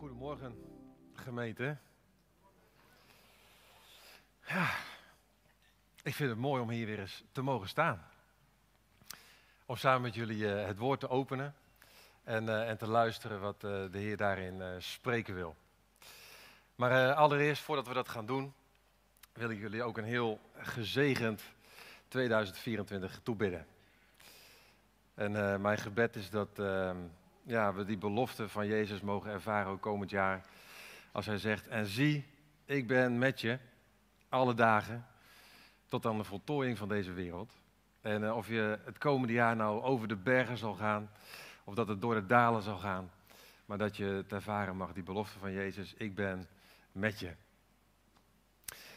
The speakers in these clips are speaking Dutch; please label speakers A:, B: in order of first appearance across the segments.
A: Goedemorgen, gemeente. Ja, ik vind het mooi om hier weer eens te mogen staan. Om samen met jullie eh, het woord te openen en, eh, en te luisteren wat eh, de Heer daarin spreken wil. Maar allereerst, voordat we dat gaan doen, wil ik jullie ook een heel gezegend 2024 toebidden. En mijn gebed is dat ehm, ja, we die belofte van Jezus mogen ervaren ook komend jaar. Als hij zegt, en zie, ik ben met je alle dagen tot aan de voltooiing van deze wereld. En uh, of je het komende jaar nou over de bergen zal gaan, of dat het door de dalen zal gaan. Maar dat je het ervaren mag, die belofte van Jezus, ik ben met je.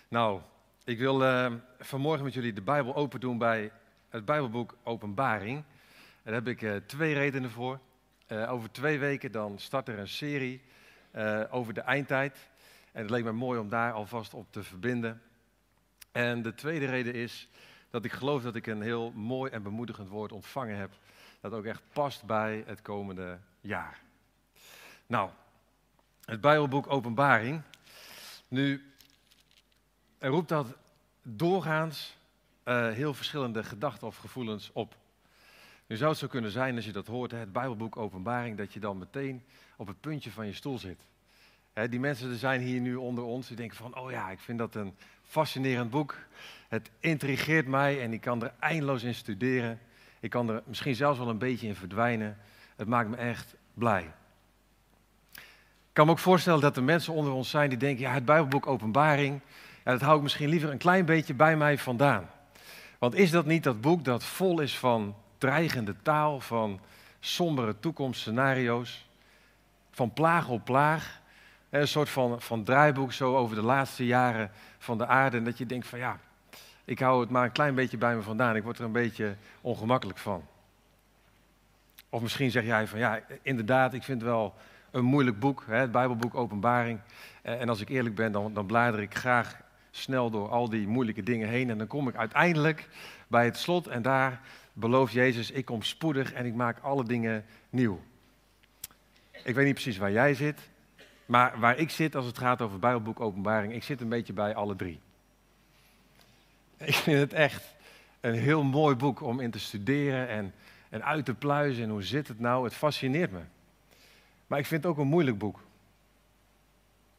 A: Nou, ik wil uh, vanmorgen met jullie de Bijbel open doen bij het Bijbelboek Openbaring. En daar heb ik uh, twee redenen voor. Uh, over twee weken dan start er een serie uh, over de eindtijd. En het leek me mooi om daar alvast op te verbinden. En de tweede reden is dat ik geloof dat ik een heel mooi en bemoedigend woord ontvangen heb. Dat ook echt past bij het komende jaar. Nou, het Bijbelboek Openbaring. Nu, roept dat doorgaans uh, heel verschillende gedachten of gevoelens op. Nu zou het zo kunnen zijn, als je dat hoort, het Bijbelboek Openbaring, dat je dan meteen op het puntje van je stoel zit. die mensen zijn hier nu onder ons, die denken van, oh ja, ik vind dat een fascinerend boek. Het intrigeert mij en ik kan er eindeloos in studeren. Ik kan er misschien zelfs wel een beetje in verdwijnen. Het maakt me echt blij. Ik kan me ook voorstellen dat er mensen onder ons zijn die denken, ja, het Bijbelboek Openbaring, ja, dat hou ik misschien liever een klein beetje bij mij vandaan. Want is dat niet dat boek dat vol is van dreigende taal, van sombere toekomstscenario's, van plaag op plaag. Een soort van, van draaiboek zo over de laatste jaren van de aarde. En dat je denkt van ja, ik hou het maar een klein beetje bij me vandaan. Ik word er een beetje ongemakkelijk van. Of misschien zeg jij van ja, inderdaad, ik vind het wel een moeilijk boek, hè, het Bijbelboek Openbaring. Eh, en als ik eerlijk ben, dan, dan blader ik graag snel door al die moeilijke dingen heen. En dan kom ik uiteindelijk bij het slot en daar belooft Jezus, ik kom spoedig en ik maak alle dingen nieuw. Ik weet niet precies waar jij zit, maar waar ik zit als het gaat over Bijbelboek Openbaring, ik zit een beetje bij alle drie. Ik vind het echt een heel mooi boek om in te studeren en, en uit te pluizen. En hoe zit het nou? Het fascineert me. Maar ik vind het ook een moeilijk boek.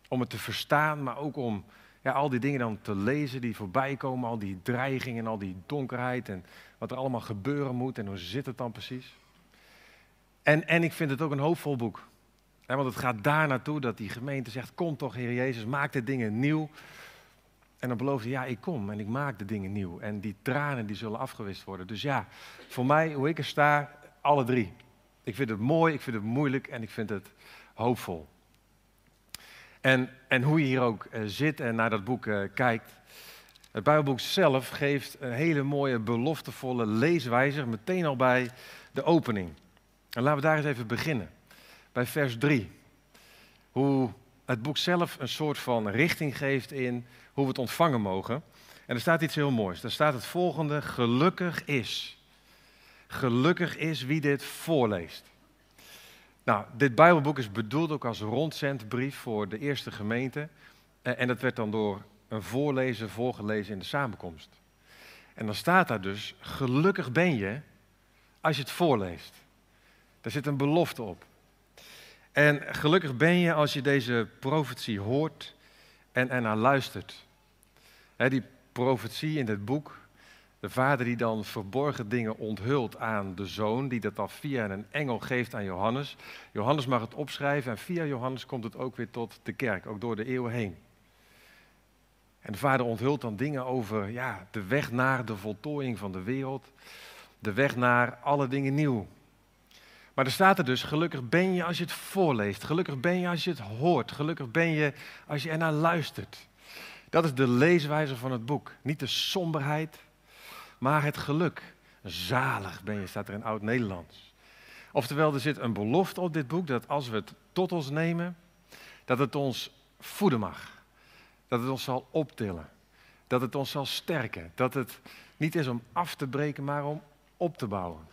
A: Om het te verstaan, maar ook om ja, al die dingen dan te lezen die voorbij komen, al die dreigingen, al die donkerheid en wat er allemaal gebeuren moet en hoe zit het dan precies. En, en ik vind het ook een hoopvol boek. want het gaat daar naartoe dat die gemeente zegt, kom toch Heer Jezus, maak de dingen nieuw. En dan belooft hij, ja ik kom en ik maak de dingen nieuw. En die tranen die zullen afgewist worden. Dus ja, voor mij, hoe ik er sta, alle drie. Ik vind het mooi, ik vind het moeilijk en ik vind het hoopvol. En, en hoe je hier ook uh, zit en naar dat boek uh, kijkt. Het Bijbelboek zelf geeft een hele mooie, beloftevolle leeswijzer meteen al bij de opening. En laten we daar eens even beginnen. Bij vers 3. Hoe het boek zelf een soort van richting geeft in hoe we het ontvangen mogen. En er staat iets heel moois. Daar staat het volgende: Gelukkig is. Gelukkig is wie dit voorleest. Nou, dit Bijbelboek is bedoeld ook als rondzendbrief voor de eerste gemeente. Eh, en dat werd dan door een voorlezer voorgelezen in de samenkomst. En dan staat daar dus, gelukkig ben je als je het voorleest. Daar zit een belofte op. En gelukkig ben je als je deze profetie hoort en ernaar luistert. die profetie in dit boek, de vader die dan verborgen dingen onthult aan de zoon, die dat dan via een engel geeft aan Johannes. Johannes mag het opschrijven en via Johannes komt het ook weer tot de kerk, ook door de eeuwen heen. En de vader onthult dan dingen over ja, de weg naar de voltooiing van de wereld, de weg naar alle dingen nieuw. Maar er staat er dus, gelukkig ben je als je het voorleest, gelukkig ben je als je het hoort, gelukkig ben je als je ernaar luistert. Dat is de leeswijze van het boek. Niet de somberheid, maar het geluk. Zalig ben je, staat er in oud-Nederlands. Oftewel, er zit een belofte op dit boek dat als we het tot ons nemen, dat het ons voeden mag. Dat het ons zal optillen. Dat het ons zal sterken. Dat het niet is om af te breken, maar om op te bouwen.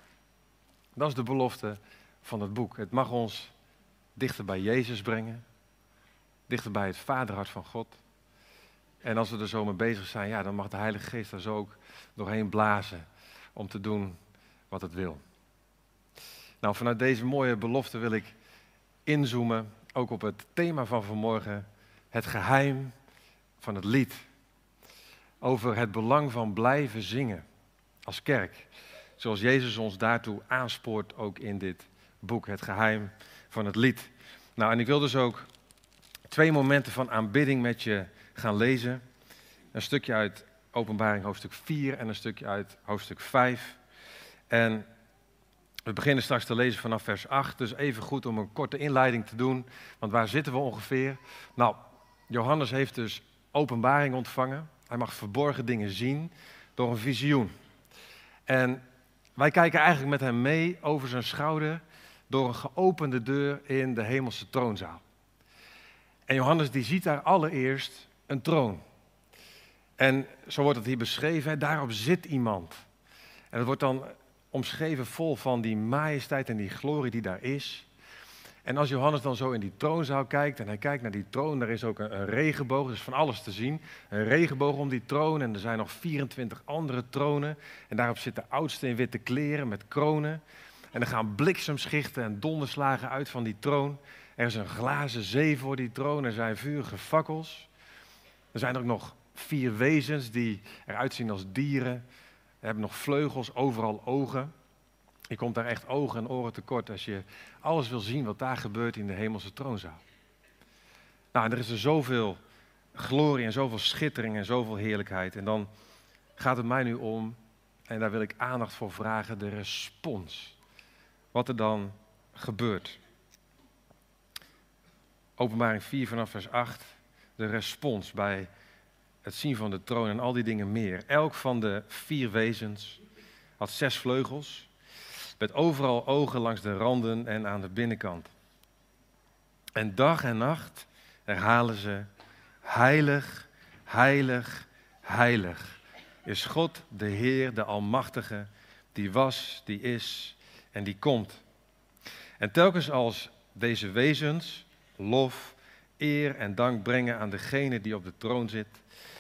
A: Dat is de belofte van het boek. Het mag ons dichter bij Jezus brengen. dichter bij het vaderhart van God. En als we er zo mee bezig zijn, ja, dan mag de Heilige Geest daar zo ook doorheen blazen om te doen wat het wil. Nou, vanuit deze mooie belofte wil ik inzoomen ook op het thema van vanmorgen, het geheim van het lied. Over het belang van blijven zingen als kerk. Zoals Jezus ons daartoe aanspoort, ook in dit boek, Het Geheim van het Lied. Nou, en ik wil dus ook twee momenten van aanbidding met je gaan lezen. Een stukje uit Openbaring hoofdstuk 4 en een stukje uit hoofdstuk 5. En we beginnen straks te lezen vanaf vers 8, dus even goed om een korte inleiding te doen. Want waar zitten we ongeveer? Nou, Johannes heeft dus openbaring ontvangen. Hij mag verborgen dingen zien door een visioen. En wij kijken eigenlijk met hem mee over zijn schouder door een geopende deur in de hemelse troonzaal. En Johannes die ziet daar allereerst een troon. En zo wordt het hier beschreven, daarop zit iemand. En het wordt dan omschreven vol van die majesteit en die glorie die daar is. En als Johannes dan zo in die troonzaal kijkt en hij kijkt naar die troon, daar is ook een, regenboog, er is van alles te zien. Een regenboog om die troon en er zijn nog 24 andere tronen. En daarop zitten oudste in witte kleren met kronen. En er gaan bliksemschichten en donderslagen uit van die troon. Er is een glazen zee voor die troon, er zijn vurige fakkels. Er zijn ook nog vier wezens die eruit zien als dieren. We hebben nog vleugels, overal ogen. Je komt daar echt ogen en oren tekort als je alles wil zien wat daar gebeurt in de hemelse troonzaal. Nou, er is er zoveel glorie en zoveel schittering en zoveel heerlijkheid. En dan gaat het mij nu om, en daar wil ik aandacht voor vragen, de respons. Wat er dan gebeurt. Openbaring 4 vanaf vers 8, de respons bij het zien van de troon en al die dingen meer. Elk van de vier wezens had zes vleugels, met overal ogen langs de randen en aan de binnenkant. En dag en nacht herhalen ze: Heilig, heilig, heilig is God, de Heer, de Almachtige, die was, die is en die komt. En telkens als deze wezens lof, eer en dank brengen aan degene die op de troon zit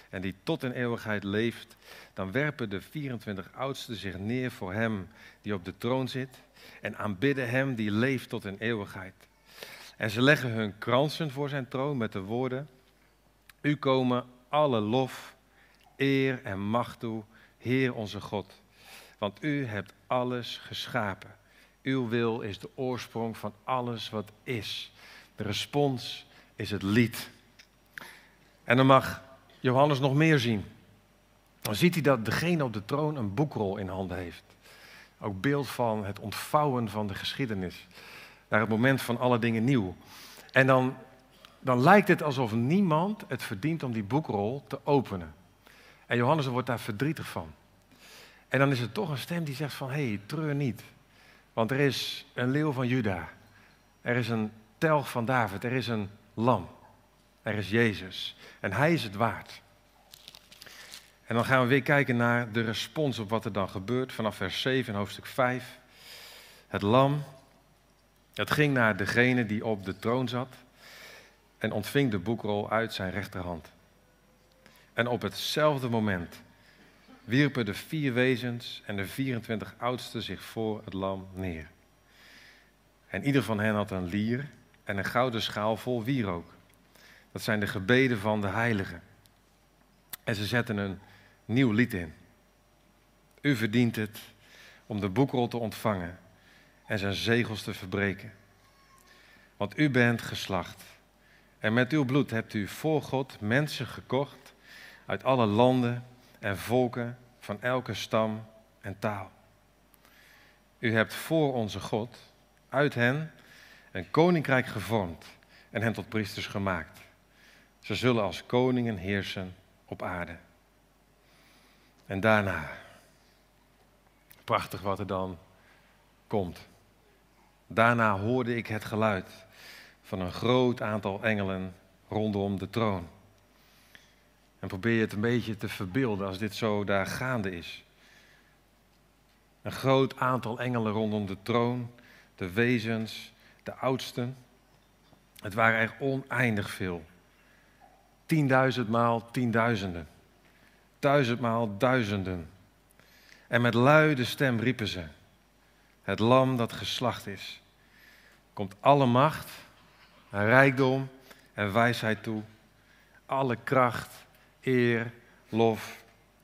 A: en die tot in eeuwigheid leeft, dan werpen de 24 oudsten zich neer voor hem die op de troon zit en aanbidden hem die leeft tot in eeuwigheid. En ze leggen hun kransen voor zijn troon met de woorden: U komen alle lof, eer en macht toe, Heer onze God. Want u hebt alles geschapen. Uw wil is de oorsprong van alles wat is. De respons is het lied. En dan mag Johannes nog meer zien. Dan ziet hij dat degene op de troon een boekrol in handen heeft. Ook beeld van het ontvouwen van de geschiedenis. Naar het moment van alle dingen nieuw. En dan, dan lijkt het alsof niemand het verdient om die boekrol te openen. En Johannes wordt daar verdrietig van. En dan is er toch een stem die zegt van, hé, hey, treur niet. Want er is een leeuw van Juda. Er is een telg van David. Er is een lam. Er is Jezus. En hij is het waard. En dan gaan we weer kijken naar de respons op wat er dan gebeurt vanaf vers 7 in hoofdstuk 5. Het lam, het ging naar degene die op de troon zat en ontving de boekrol uit zijn rechterhand. En op hetzelfde moment wierpen de vier wezens en de 24 oudsten zich voor het lam neer. En ieder van hen had een lier en een gouden schaal vol wierook. Dat zijn de gebeden van de heiligen. En ze zetten een nieuw lied in. U verdient het om de boekrol te ontvangen en zijn zegels te verbreken. Want u bent geslacht. En met uw bloed hebt u voor God mensen gekocht uit alle landen en volken van elke stam en taal. U hebt voor onze God uit hen een koninkrijk gevormd en hen tot priesters gemaakt. Ze zullen als koningen heersen op aarde. En daarna, prachtig wat er dan komt. Daarna hoorde ik het geluid van een groot aantal engelen rondom de troon. En probeer je het een beetje te verbeelden als dit zo daar gaande is. Een groot aantal engelen rondom de troon, de wezens, de oudsten. Het waren er oneindig veel. tienduizendmaal tienduizenden, duizendmaal duizenden. En met luide stem riepen ze, het lam dat geslacht is, komt alle macht, rijkdom en wijsheid toe, alle kracht, eer, lof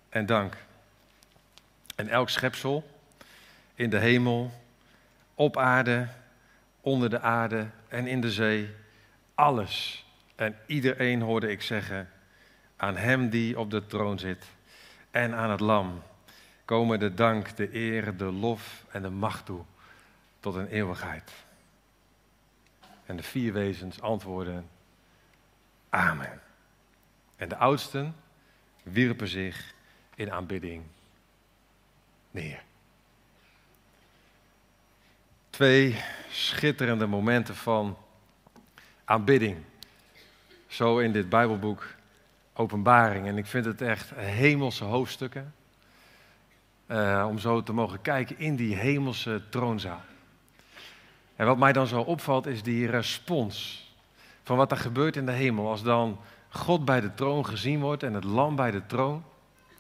A: en dank. En elk schepsel in de hemel, op aarde, onder de aarde en in de zee, alles en iedereen hoorde ik zeggen, aan hem die op de troon zit en aan het lam komen de dank, de eer, de lof en de macht toe tot een eeuwigheid. En de vier wezens antwoorden, Amen. En de oudsten wierpen zich in aanbidding neer. Twee schitterende momenten van aanbidding. Zo in dit Bijbelboek Openbaring. En ik vind het echt hemelse hoofdstukken. Uh, om zo te mogen kijken in die hemelse troonzaal. En wat mij dan zo opvalt is die respons van wat er gebeurt in de hemel. Als dan God bij de troon gezien wordt en het lam bij de troon,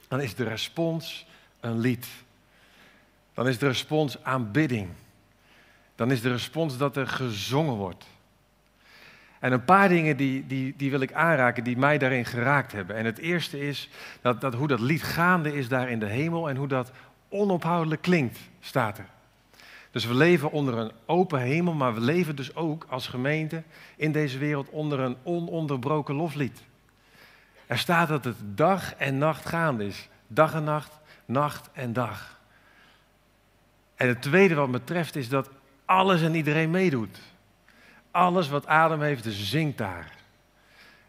A: dan is de respons een lied. Dan is de respons aanbidding. Dan is de respons dat er gezongen wordt. En een paar dingen die, die, die wil ik aanraken die mij daarin geraakt hebben. En het eerste is dat, dat hoe dat lied gaande is daar in de hemel en hoe dat onophoudelijk klinkt, staat er. Dus we leven onder een open hemel, maar we leven dus ook als gemeente in deze wereld onder een ononderbroken loflied. Er staat dat het dag en nacht gaande is. Dag en nacht, nacht en dag. En het tweede wat me treft is dat alles en iedereen meedoet. Alles wat adem heeft, zingt daar.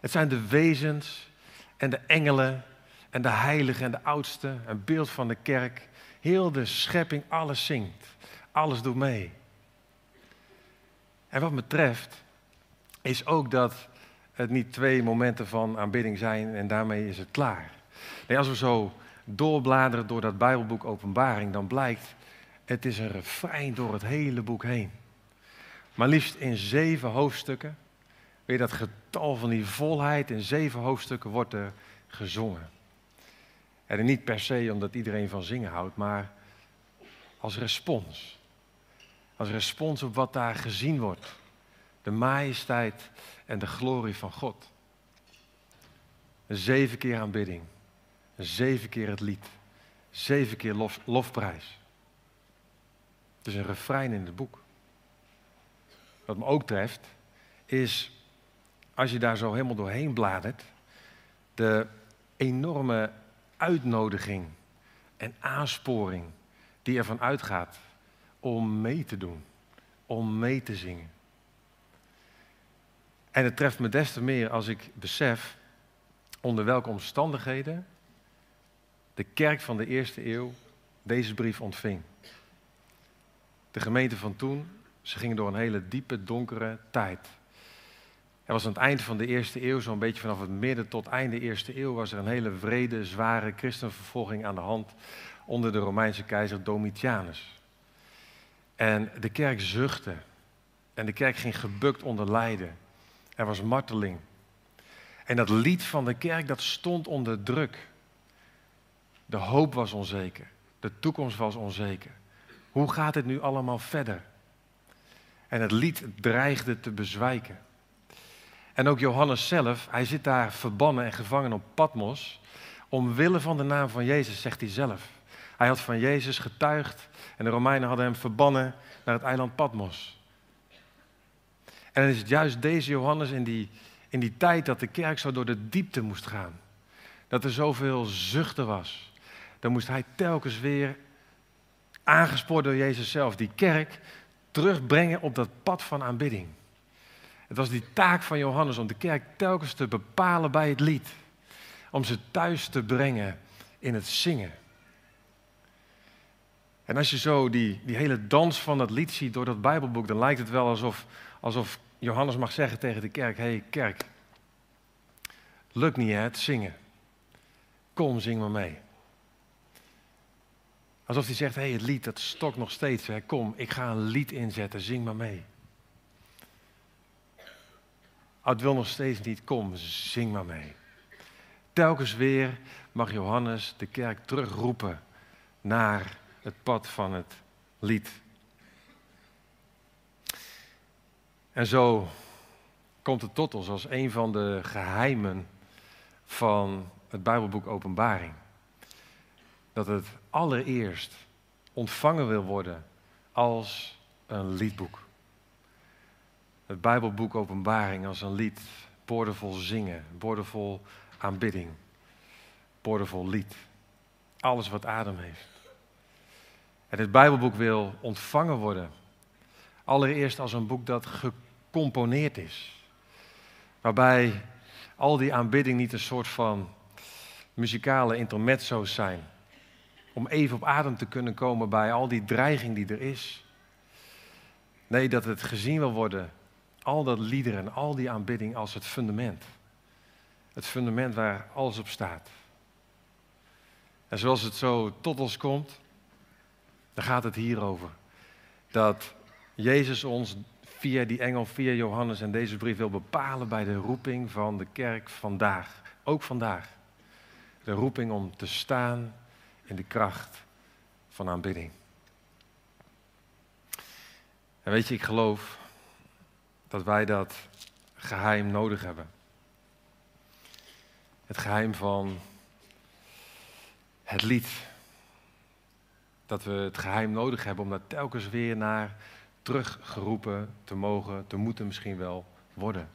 A: Het zijn de wezens en de engelen en de heiligen en de oudsten, een beeld van de kerk. Heel de schepping, alles zingt. Alles doet mee. En wat me treft, is ook dat het niet twee momenten van aanbidding zijn en daarmee is het klaar. Nee, als we zo doorbladeren door dat Bijbelboek Openbaring, dan blijkt het is een refrein door het hele boek heen. Maar liefst in zeven hoofdstukken, weer dat getal van die volheid, in zeven hoofdstukken wordt er gezongen. En niet per se omdat iedereen van zingen houdt, maar als respons. Als respons op wat daar gezien wordt. De majesteit en de glorie van God. Zeven keer aanbidding. Zeven keer het lied. Zeven keer lof, lofprijs. Is een refrein in het boek. Wat me ook treft, is als je daar zo helemaal doorheen bladert, de enorme uitnodiging en aansporing die ervan uitgaat om mee te doen, om mee te zingen. En het treft me des te meer als ik besef onder welke omstandigheden de kerk van de eerste eeuw deze brief ontving. De gemeente van toen, ze gingen door een hele diepe, donkere tijd. Er was aan het eind van de eerste eeuw, zo'n beetje vanaf het midden tot einde eerste eeuw, was er een hele vrede, zware christenvervolging aan de hand onder de Romeinse keizer Domitianus. En de kerk zuchtte. En de kerk ging gebukt onder lijden. Er was marteling. En dat lied van de kerk, dat stond onder druk. De hoop was onzeker. De toekomst was onzeker. Hoe gaat het nu allemaal verder? En het lied dreigde te bezwijken. En ook Johannes zelf, hij zit daar verbannen en gevangen op Patmos. Omwille van de naam van Jezus, zegt hij zelf. Hij had van Jezus getuigd en de Romeinen hadden hem verbannen naar het eiland Patmos. En dan is het juist deze Johannes in die, in die tijd dat de kerk zo door de diepte moest gaan. Dat er zoveel zuchten was. Dan moest hij telkens weer, aangespoord door Jezus zelf, die kerk terugbrengen op dat pad van aanbidding. Het was die taak van Johannes om de kerk telkens te bepalen bij het lied. Om ze thuis te brengen in het zingen. En als je zo die, die hele dans van dat lied ziet door dat Bijbelboek, dan lijkt het wel alsof, alsof Johannes mag zeggen tegen de kerk: Hé hey, kerk, lukt niet hè, het zingen. Kom, zing maar mee. Alsof hij zegt: Hé, hey, het lied dat stokt nog steeds. Hè. Kom, ik ga een lied inzetten, zing maar mee. Oh, het wil nog steeds niet, kom, zing maar mee. telkens weer mag Johannes de kerk terugroepen naar het pad van het lied. En zo komt het tot ons als een van de geheimen van het Bijbelboek Openbaring. Dat het allereerst ontvangen wil worden als een liedboek. Het Bijbelboek Openbaring als een lied, boordevol zingen, boordevol aanbidding, boordevol lied. Alles wat adem heeft. En het Bijbelboek wil ontvangen worden. Allereerst als een boek dat gecomponeerd is. Waarbij al die aanbidding niet een soort van muzikale intermezzo's zijn. Om even op adem te kunnen komen bij al die dreiging die er is. Nee, dat het gezien wil worden, al dat liederen en al die aanbidding als het fundament. Het fundament waar alles op staat. En zoals het zo tot ons komt, dan gaat het hierover. Dat Jezus ons via die engel, via Johannes en deze brief wil bepalen bij de roeping van de kerk vandaag. Ook vandaag. De roeping om te staan in de kracht van aanbidding. En weet je, ik geloof dat wij dat geheim nodig hebben. Het geheim van het lied. Dat we het geheim nodig hebben om daar telkens weer naar teruggeroepen te mogen, te moeten misschien wel worden.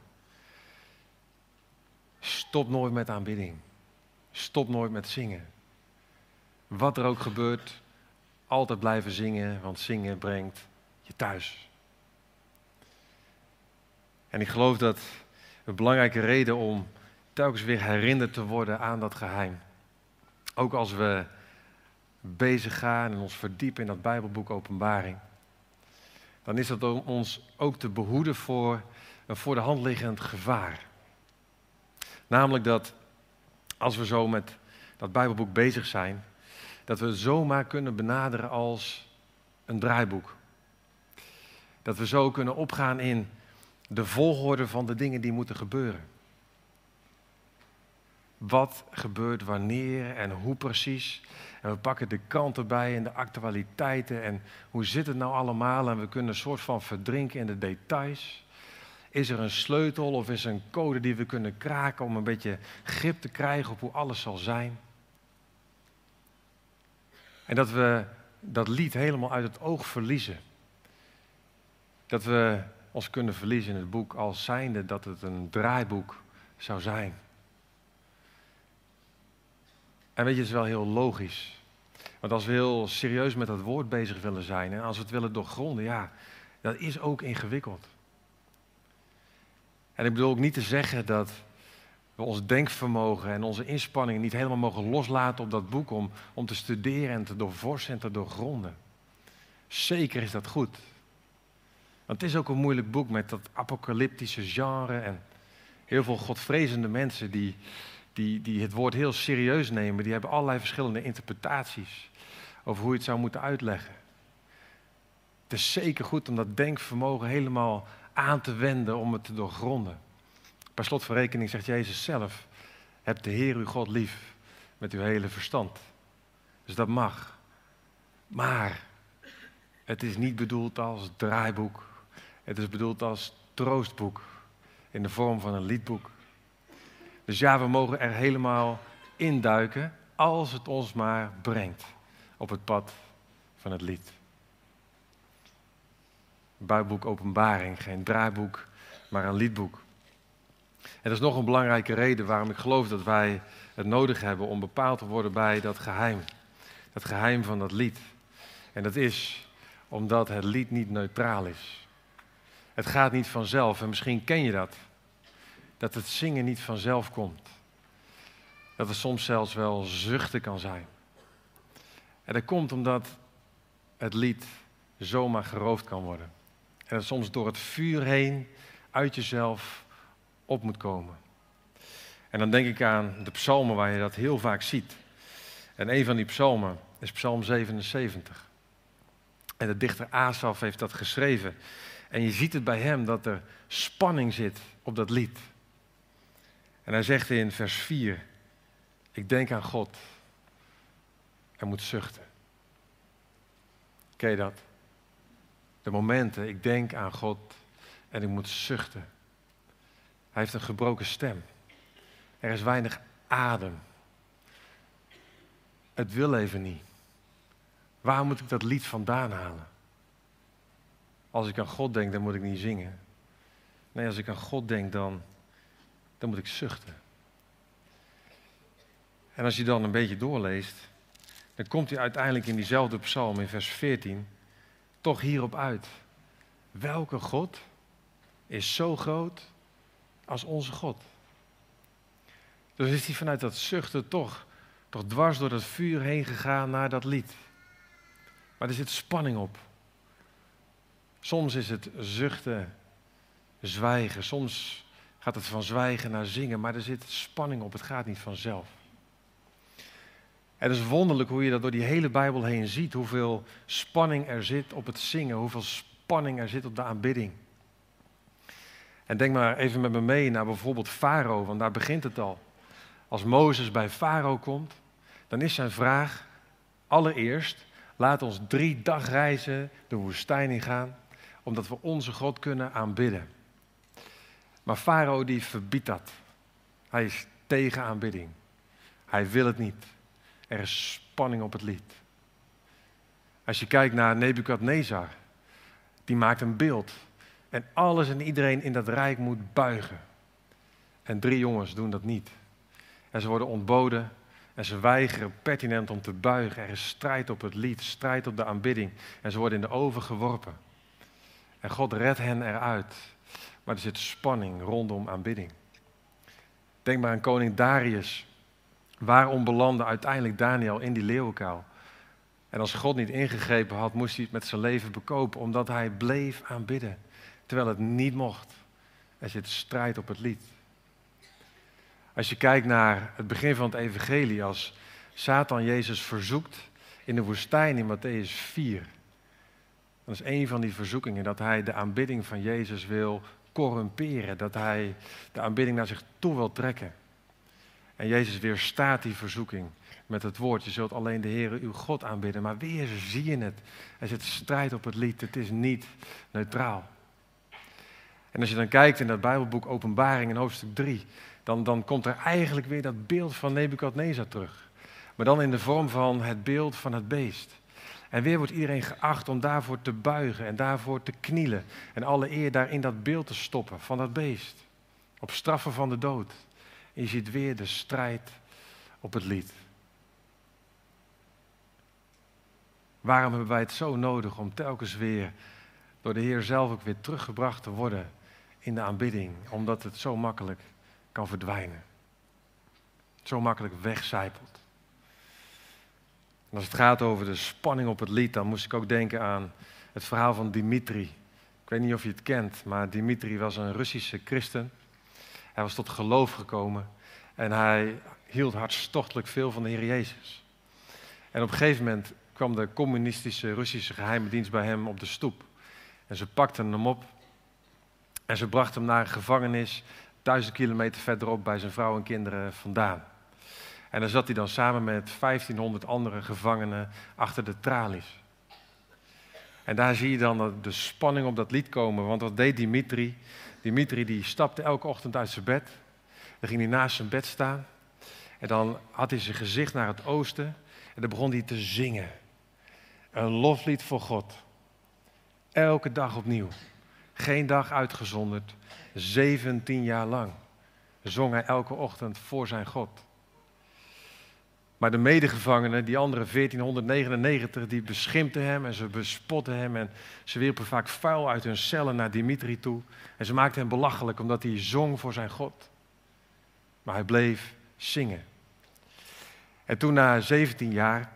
A: Stop nooit met aanbidding. Stop nooit met zingen. Wat er ook gebeurt, altijd blijven zingen, want zingen brengt je thuis. En ik geloof dat een belangrijke reden om telkens weer herinnerd te worden aan dat geheim. Ook als we bezig gaan en ons verdiepen in dat Bijbelboek Openbaring dan is dat om ons ook te behoeden voor een voor de hand liggend gevaar. Namelijk dat als we zo met dat Bijbelboek bezig zijn, dat we zomaar kunnen benaderen als een draaiboek. Dat we zo kunnen opgaan in de volgorde van de dingen die moeten gebeuren. Wat gebeurt wanneer en hoe precies. En we pakken de kant erbij en de actualiteiten en hoe zit het nou allemaal. En we kunnen een soort van verdrinken in de details. Is er een sleutel of is er een code die we kunnen kraken om een beetje grip te krijgen op hoe alles zal zijn? En dat we dat lied helemaal uit het oog verliezen. Dat we ons kunnen verliezen in het boek als zijnde dat het een draaiboek zou zijn. En weet je, het is wel heel logisch. Want als we heel serieus met dat woord bezig willen zijn en als we het willen doorgronden, ja, dat is ook ingewikkeld. En ik bedoel ook niet te zeggen dat we ons denkvermogen en onze inspanningen niet helemaal mogen loslaten op dat boek om, om te studeren en te doorvorsen en te doorgronden. Zeker is dat goed. Want het is ook een moeilijk boek met dat apocalyptische genre en heel veel godvrezende mensen die, die, die het woord heel serieus nemen, die hebben allerlei verschillende interpretaties over hoe je het zou moeten uitleggen. Het is zeker goed om dat denkvermogen helemaal aan te wenden om het te doorgronden. Per slot van rekening zegt Jezus zelf: Heb de Heer uw God lief met uw hele verstand. Dus dat mag. Maar het is niet bedoeld als draaiboek. Het is bedoeld als troostboek in de vorm van een liedboek. Dus ja, we mogen er helemaal induiken als het ons maar brengt op het pad van het lied. Bijbelboek Openbaring, geen draaiboek, maar een liedboek. Dat is nog een belangrijke reden waarom ik geloof dat wij het nodig hebben om bepaald te worden bij dat geheim. Dat geheim van dat lied. En dat is omdat het lied niet neutraal is. Het gaat niet vanzelf en misschien ken je dat dat het zingen niet vanzelf komt. Dat het soms zelfs wel zuchten kan zijn. En dat komt omdat het lied zomaar geroofd kan worden. En soms door het vuur heen uit jezelf op moet komen. En dan denk ik aan de psalmen waar je dat heel vaak ziet. En een van die psalmen is Psalm 77. En de dichter Asaf heeft dat geschreven. En je ziet het bij hem dat er spanning zit op dat lied. En hij zegt in vers 4, Ik denk aan God en moet zuchten. Ken je dat? De momenten, ik denk aan God en ik moet zuchten. Hij heeft een gebroken stem. Er is weinig adem. Het wil even niet. Waar moet ik dat lied vandaan halen? Als ik aan God denk, dan moet ik niet zingen. Nee, als ik aan God denk, dan, dan moet ik zuchten. En als je dan een beetje doorleest, dan komt hij uiteindelijk in diezelfde psalm in vers 14 toch hierop uit. Welke God is zo groot als onze God? Dus is hij vanuit dat zuchten toch, toch dwars door dat vuur heen gegaan naar dat lied. Maar er zit spanning op. Soms is het zuchten, zwijgen. Soms gaat het van zwijgen naar zingen, maar er zit spanning op. Het gaat niet vanzelf. Het is wonderlijk hoe je dat door die hele Bijbel heen ziet. Hoeveel spanning er zit op het zingen. Hoeveel spanning er zit op de aanbidding. En denk maar even met me mee naar bijvoorbeeld Farao, want daar begint het al. Als Mozes bij Farao komt, dan is zijn vraag allereerst: laat ons drie dagreizen de woestijn ingaan, omdat we onze God kunnen aanbidden. Maar Farao die verbiedt dat. Hij is tegen aanbidding. Hij wil het niet. Er is spanning op het lied. Als je kijkt naar Nebukadnezar, die maakt een beeld. En alles en iedereen in dat rijk moet buigen. En drie jongens doen dat niet. En ze worden ontboden en ze weigeren pertinent om te buigen. Er is strijd op het lied, strijd op de aanbidding. En ze worden in de oven geworpen. En God redt hen eruit. Maar er zit spanning rondom aanbidding. Denk maar aan koning Darius. Waarom belandde uiteindelijk Daniel in die leeuwenkuil? En als God niet ingegrepen had, moest hij het met zijn leven bekopen, omdat hij bleef aanbidden, terwijl het niet mocht. Er zit strijd op het lied. Als je kijkt naar het begin van het evangelie, als Satan Jezus verzoekt in de woestijn in Matthäus 4, dan is een van die verzoekingen dat hij de aanbidding van Jezus wil corrumperen, dat hij de aanbidding naar zich toe wil trekken. En Jezus weerstaat die verzoeking met het woord. Je zult alleen de Heer uw God aanbidden. Maar weer zie je het. Er zit strijd op het lied. Het is niet neutraal. En als je dan kijkt in dat Bijbelboek Openbaring in hoofdstuk 3, dan, dan komt er eigenlijk weer dat beeld van Nebukadnezar terug. Maar dan in de vorm van het beeld van het beest. En weer wordt iedereen geacht om daarvoor te buigen en daarvoor te knielen. En alle eer daar in dat beeld te stoppen van dat beest. Op straffen van de dood. En je ziet weer de strijd op het lied. Waarom hebben wij het zo nodig om telkens weer door de Heer zelf ook weer teruggebracht te worden in de aanbidding? Omdat het zo makkelijk kan verdwijnen. Zo makkelijk wegcijpelt. En als het gaat over de spanning op het lied, dan moest ik ook denken aan het verhaal van Dimitri. Ik weet niet of je het kent, maar Dimitri was een Russische christen. Hij was tot geloof gekomen en hij hield hartstochtelijk veel van de Heer Jezus. En op een gegeven moment kwam de communistische Russische geheime dienst bij hem op de stoep. En ze pakten hem op en ze brachten hem naar een gevangenis duizend kilometer verderop bij zijn vrouw en kinderen vandaan. En daar zat hij dan samen met 1500 andere gevangenen achter de tralies. En daar zie je dan de spanning op dat lied komen. Want wat deed Dimitri? Dimitri die stapte elke ochtend uit zijn bed. Dan ging hij naast zijn bed staan. En dan had hij zijn gezicht naar het oosten. En dan begon hij te zingen. Een loflied voor God. Elke dag opnieuw. Geen dag uitgezonderd. 17 jaar lang zong hij elke ochtend voor zijn God. Maar de medegevangenen, die andere 1499, die beschimpten hem en ze bespotten hem. En ze wierpen vaak vuil uit hun cellen naar Dimitri toe. En ze maakten hem belachelijk omdat hij zong voor zijn God. Maar hij bleef zingen. En toen na 17 jaar,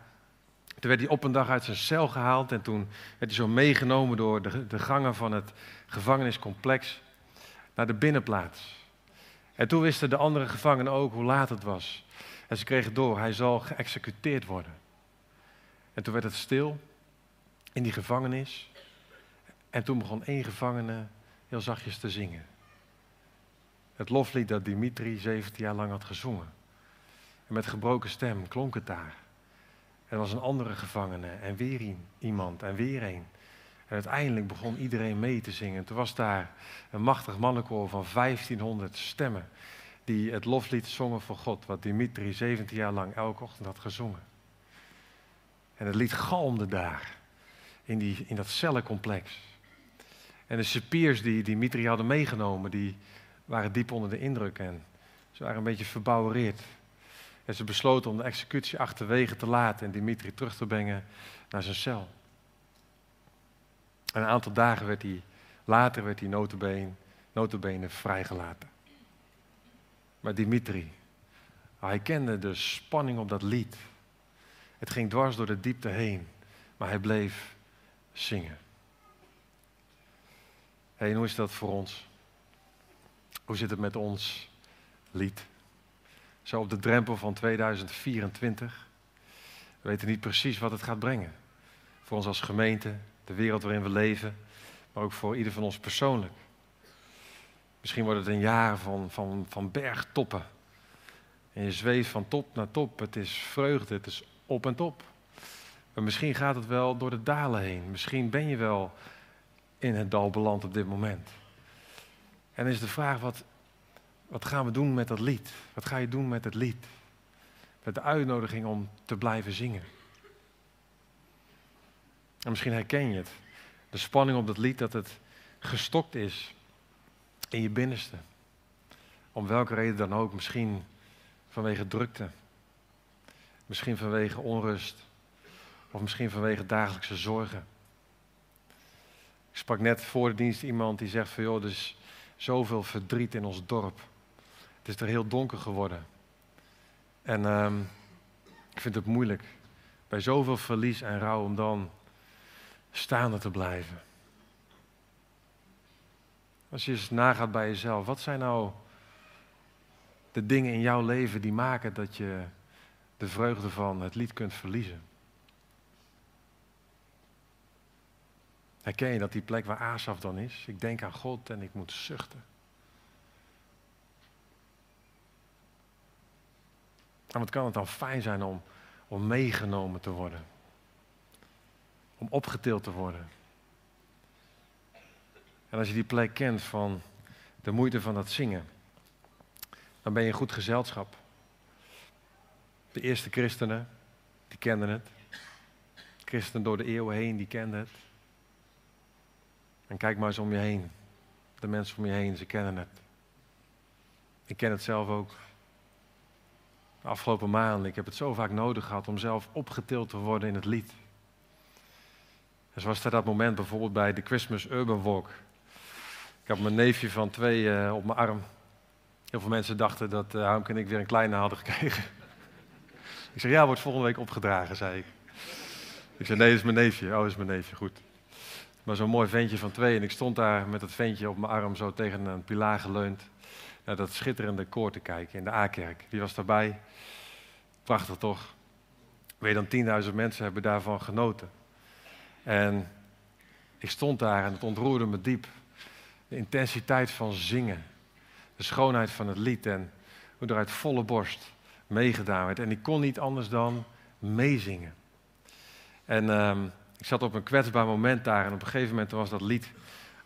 A: toen werd hij op een dag uit zijn cel gehaald. En toen werd hij zo meegenomen door de, de gangen van het gevangeniscomplex naar de binnenplaats. En toen wisten de andere gevangenen ook hoe laat het was. En ze kregen door, hij zal geëxecuteerd worden. En toen werd het stil in die gevangenis. En toen begon één gevangene heel zachtjes te zingen. Het loflied dat Dimitri 17 jaar lang had gezongen. En met gebroken stem klonk het daar. Er was een andere gevangene en weer iemand en weer een. En uiteindelijk begon iedereen mee te zingen. Toen was daar een machtig mannenkoor van 1500 stemmen die het loflied zongen voor God, wat Dimitri 17 jaar lang elke ochtend had gezongen. En het lied galmde daar, in, die, in dat cellencomplex. En de cipiers die Dimitri hadden meegenomen, die waren diep onder de indruk en ze waren een beetje verbouwereerd. En ze besloten om de executie achterwege te laten en Dimitri terug te brengen naar zijn cel. En een aantal dagen werd hij, later werd hij notabene, notabene vrijgelaten. Maar Dimitri, hij kende de spanning op dat lied. Het ging dwars door de diepte heen, maar hij bleef zingen. Hé, hoe is dat voor ons? Hoe zit het met ons lied? Zo op de drempel van 2024. We weten niet precies wat het gaat brengen. Voor ons als gemeente, de wereld waarin we leven, maar ook voor ieder van ons persoonlijk. Misschien wordt het een jaar van, van, van bergtoppen. En je zweeft van top naar top. Het is vreugde, het is op en top. Maar misschien gaat het wel door de dalen heen. Misschien ben je wel in het dal beland op dit moment. En is de vraag, wat, wat gaan we doen met dat lied? Wat ga je doen met het lied? Met de uitnodiging om te blijven zingen. En misschien herken je het. De spanning op dat lied dat het gestokt is in je binnenste. Om welke reden dan ook. Misschien vanwege drukte. Misschien vanwege onrust. Of misschien vanwege dagelijkse zorgen. Ik sprak net voor de dienst iemand die zegt van joh, er is zoveel verdriet in ons dorp. Het is er heel donker geworden. En ehm, ik vind het moeilijk bij zoveel verlies en rouw om dan staande te blijven. Als je eens nagaat bij jezelf, wat zijn nou de dingen in jouw leven die maken dat je de vreugde van het lied kunt verliezen? Herken je dat die plek waar Asaf dan is? Ik denk aan God en ik moet zuchten. En wat kan het dan fijn zijn om, om meegenomen te worden? Om opgetild te worden? En als je die plek kent van de moeite van dat zingen, dan ben je in goed gezelschap. De eerste christenen, die kenden het. Christenen door de eeuwen heen, die kenden het. En kijk maar eens om je heen. De mensen om je heen, ze kennen het. Ik ken het zelf ook. De afgelopen maanden, ik heb het zo vaak nodig gehad om zelf opgetild te worden in het lied. En zoals dat moment bijvoorbeeld bij de Christmas Urban Walk. Ik had mijn neefje van twee uh, op mijn arm. Heel veel mensen dachten dat uh, Harmke en ik weer een kleine hadden gekregen. ik zei, ja, wordt volgende week opgedragen, zei ik. Ik zei, nee, dat is mijn neefje. Oh, dat is mijn neefje, goed. Maar zo'n mooi ventje van twee en ik stond daar met dat ventje op mijn arm zo tegen een pilaar geleund. Naar dat schitterende koor te kijken in de A-kerk. Wie was daarbij? Prachtig toch? Weet dan 10.000 mensen hebben daarvan genoten. En ik stond daar en het ontroerde me diep. De intensiteit van zingen. De schoonheid van het lied en hoe er uit volle borst meegedaan werd. En ik kon niet anders dan meezingen. En ehm, ik zat op een kwetsbaar moment daar en op een gegeven moment was dat lied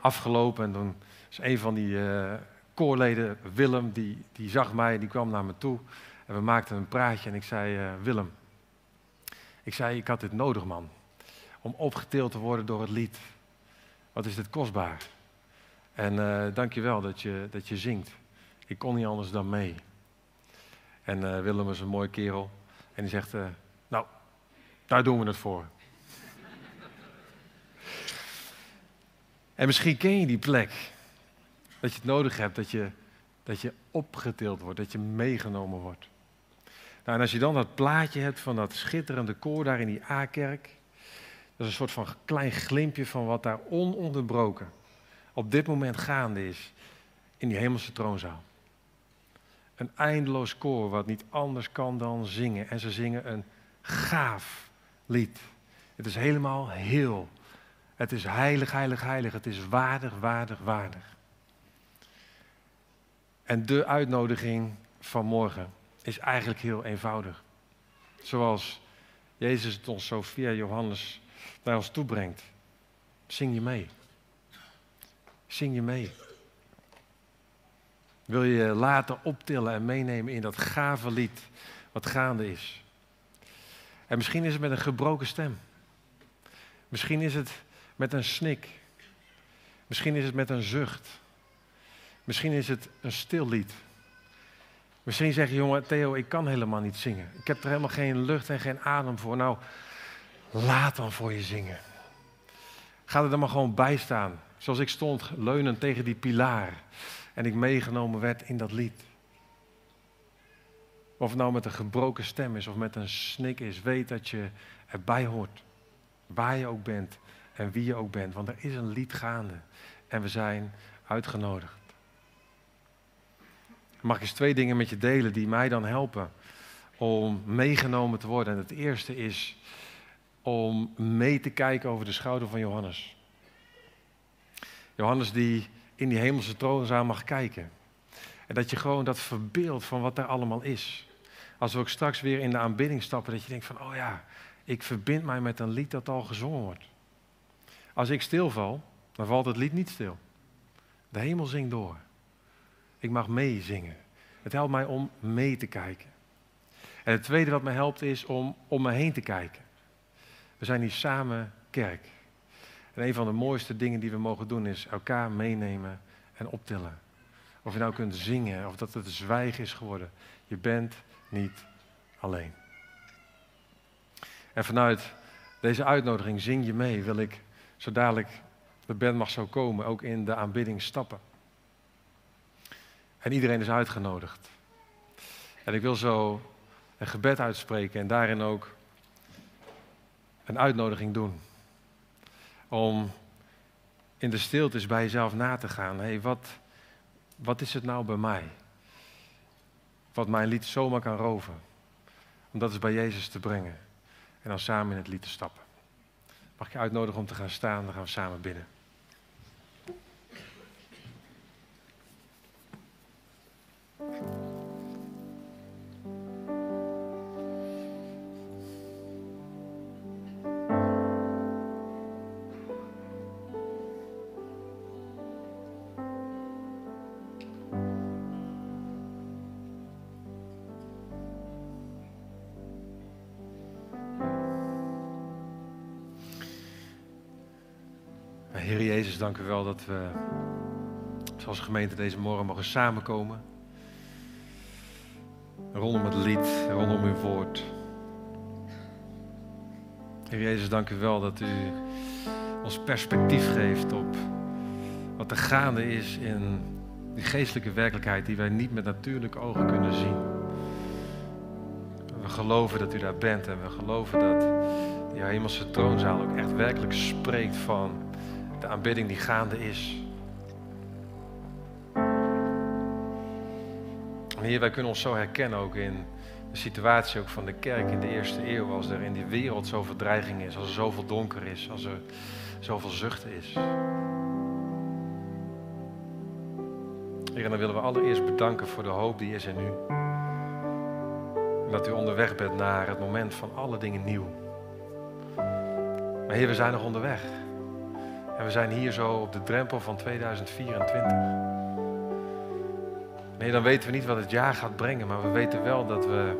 A: afgelopen. En toen is een van die uh, koorleden, Willem, die, die zag mij, die kwam naar me toe. En we maakten een praatje en ik zei, uh, Willem, ik zei, ik had dit nodig man. Om opgetild te worden door het lied. Wat is dit kostbaar. En uh, dank je wel dat je, dat je zingt. Ik kon niet anders dan mee. En uh, Willem is een mooie kerel. En die zegt, nou, daar doen we het voor. en misschien ken je die plek. Dat je het nodig hebt, dat je, dat je opgetild wordt, dat je meegenomen wordt. Nou, en als je dan dat plaatje hebt van dat schitterende koor daar in die A-kerk. Dat is een soort van klein glimpje van wat daar ononderbroken op dit moment gaande is in die hemelse troonzaal. Een eindeloos koor wat niet anders kan dan zingen. En ze zingen een gaaf lied. Het is helemaal heel. Het is heilig, heilig, heilig. Het is waardig, waardig, waardig. En de uitnodiging van morgen is eigenlijk heel eenvoudig. Zoals Jezus het ons zo via Johannes naar ons toe brengt. Zing je mee. Zing je mee. Wil je laten optillen en meenemen in dat gave lied wat gaande is. En misschien is het met een gebroken stem. Misschien is het met een snik. Misschien is het met een zucht. Misschien is het een stil lied. Misschien zeg je, jongen, Theo, ik kan helemaal niet zingen. Ik heb er helemaal geen lucht en geen adem voor. Nou, laat dan voor je zingen. Ga er dan maar gewoon bij staan. Zoals ik stond, leunend tegen die pilaar. En ik meegenomen werd in dat lied. Of het nou met een gebroken stem is of met een snik is, weet dat je erbij hoort. Waar je ook bent en wie je ook bent. Want er is een lied gaande en we zijn uitgenodigd. Mag ik eens twee dingen met je delen die mij dan helpen om meegenomen te worden. En het eerste is om mee te kijken over de schouder van Johannes. Johannes die in die hemelse troonzaal mag kijken. En dat je gewoon dat verbeeld van wat er allemaal is. Als we ook straks weer in de aanbidding stappen, dat je denkt van, oh ja, ik verbind mij met een lied dat al gezongen wordt. Als ik stilval, dan valt het lied niet stil. De hemel zingt door. Ik mag meezingen. Het helpt mij om mee te kijken. En het tweede wat me helpt is om om me heen te kijken. We zijn hier samen kerk. En een van de mooiste dingen die we mogen doen is elkaar meenemen en optillen. Of je nou kunt zingen of dat het zwijgen is geworden. Je bent niet alleen. En vanuit deze uitnodiging zing je mee, wil ik zo dadelijk de band mag zo komen, ook in de aanbidding stappen. En iedereen is uitgenodigd. En ik wil zo een gebed uitspreken en daarin ook een uitnodiging doen. Om in de stilte bij jezelf na te gaan. Hé, hey, wat, wat is het nou bij mij? Wat mijn lied zomaar kan roven. Om dat eens bij Jezus te brengen. En dan samen in het lied te stappen. Mag ik je uitnodigen om te gaan staan? Dan gaan we samen binnen. Heer Jezus, dank u wel dat we zoals gemeente deze morgen mogen samenkomen. Rondom het lied, rondom uw woord. Heer Jezus, dank u wel dat u ons perspectief geeft op wat er gaande is in die geestelijke werkelijkheid die wij niet met natuurlijke ogen kunnen zien. We geloven dat u daar bent en we geloven dat die hemelse troonzaal ook echt werkelijk spreekt van de aanbidding die gaande is. En Heer, wij kunnen ons zo herkennen ook in de situatie ook van de kerk in de eerste eeuw. Als er in die wereld zoveel dreiging is, als er zoveel donker is, als er zoveel zucht is. Heer, en dan willen we allereerst bedanken voor de hoop die is in u. Dat u onderweg bent naar het moment van alle dingen nieuw. Maar Heer, we zijn nog onderweg. En we zijn hier zo op de drempel van 2024. Nee, dan weten we niet wat het jaar gaat brengen, maar we weten wel dat we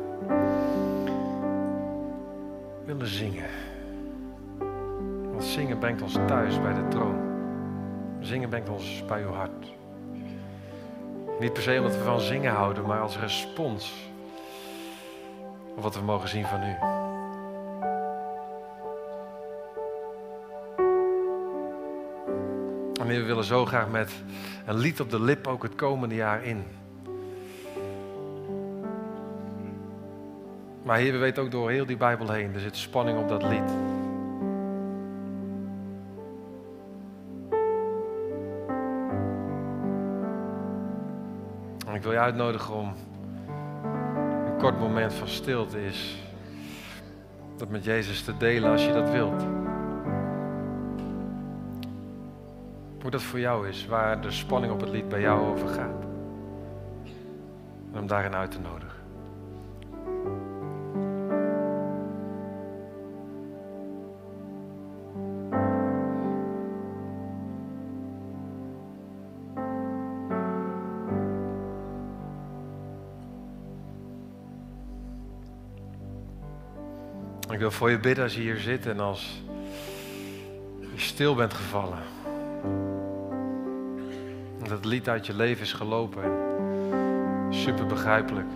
A: willen zingen. Want zingen brengt ons thuis bij de troon. Zingen brengt ons bij uw hart. Niet per se omdat we van zingen houden, maar als respons op wat we mogen zien van u. En we willen zo graag met een lied op de lip ook het komende jaar in. Maar Heer, we weten ook door heel die Bijbel heen, er zit spanning op dat lied. En ik wil je uitnodigen om een kort moment van stilte is. Dat met Jezus te delen als je dat wilt. dat voor jou is, waar de spanning op het lied bij jou over gaat. En om daarin uit te nodigen. Ik wil voor je bidden als je hier zit en als je stil bent gevallen. Dat het lied uit je leven is gelopen. Super begrijpelijk.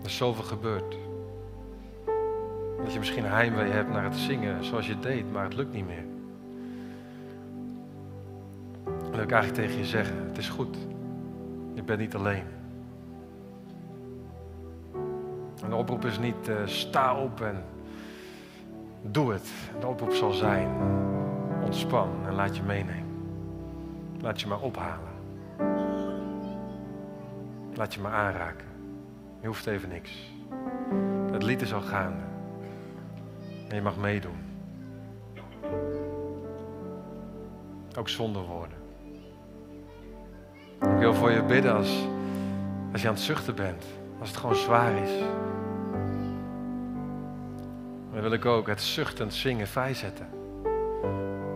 A: Er is zoveel gebeurd. Dat je misschien heimwee hebt naar het zingen zoals je deed, maar het lukt niet meer. Dan wil ik eigenlijk tegen je zeggen, het is goed. Je bent niet alleen. En de oproep is niet uh, sta op en doe het. De oproep zal zijn ontspan en laat je meenemen. Laat je maar ophalen. Laat je maar aanraken. Je hoeft even niks. Het lied is al gaande. En je mag meedoen. Ook zonder woorden. Ik wil voor je bidden als, als je aan het zuchten bent. Als het gewoon zwaar is. Dan wil ik ook het zuchtend zingen vrijzetten.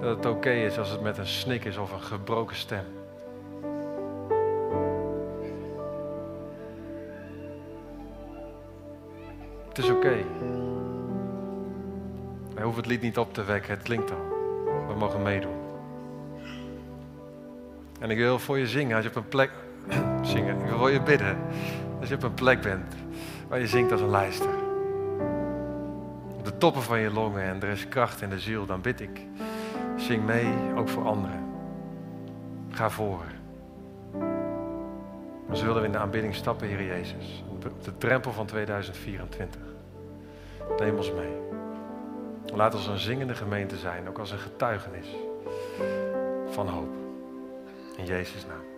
A: Dat het oké is als het met een snik is of een gebroken stem. Het is oké. Okay. Wij hoeven het lied niet op te wekken, het klinkt al. We mogen meedoen. En ik wil voor je zingen als je op een plek. zingen. Ik wil voor je bidden als je op een plek bent waar je zingt als een lijster. Op de toppen van je longen en er is kracht in de ziel, dan bid ik. Zing mee, ook voor anderen. Ga voor. Maar zo willen we in de aanbidding stappen, Heer Jezus. Op de drempel van 2024. Neem ons mee. Laat ons een zingende gemeente zijn, ook als een getuigenis van hoop. In Jezus' naam.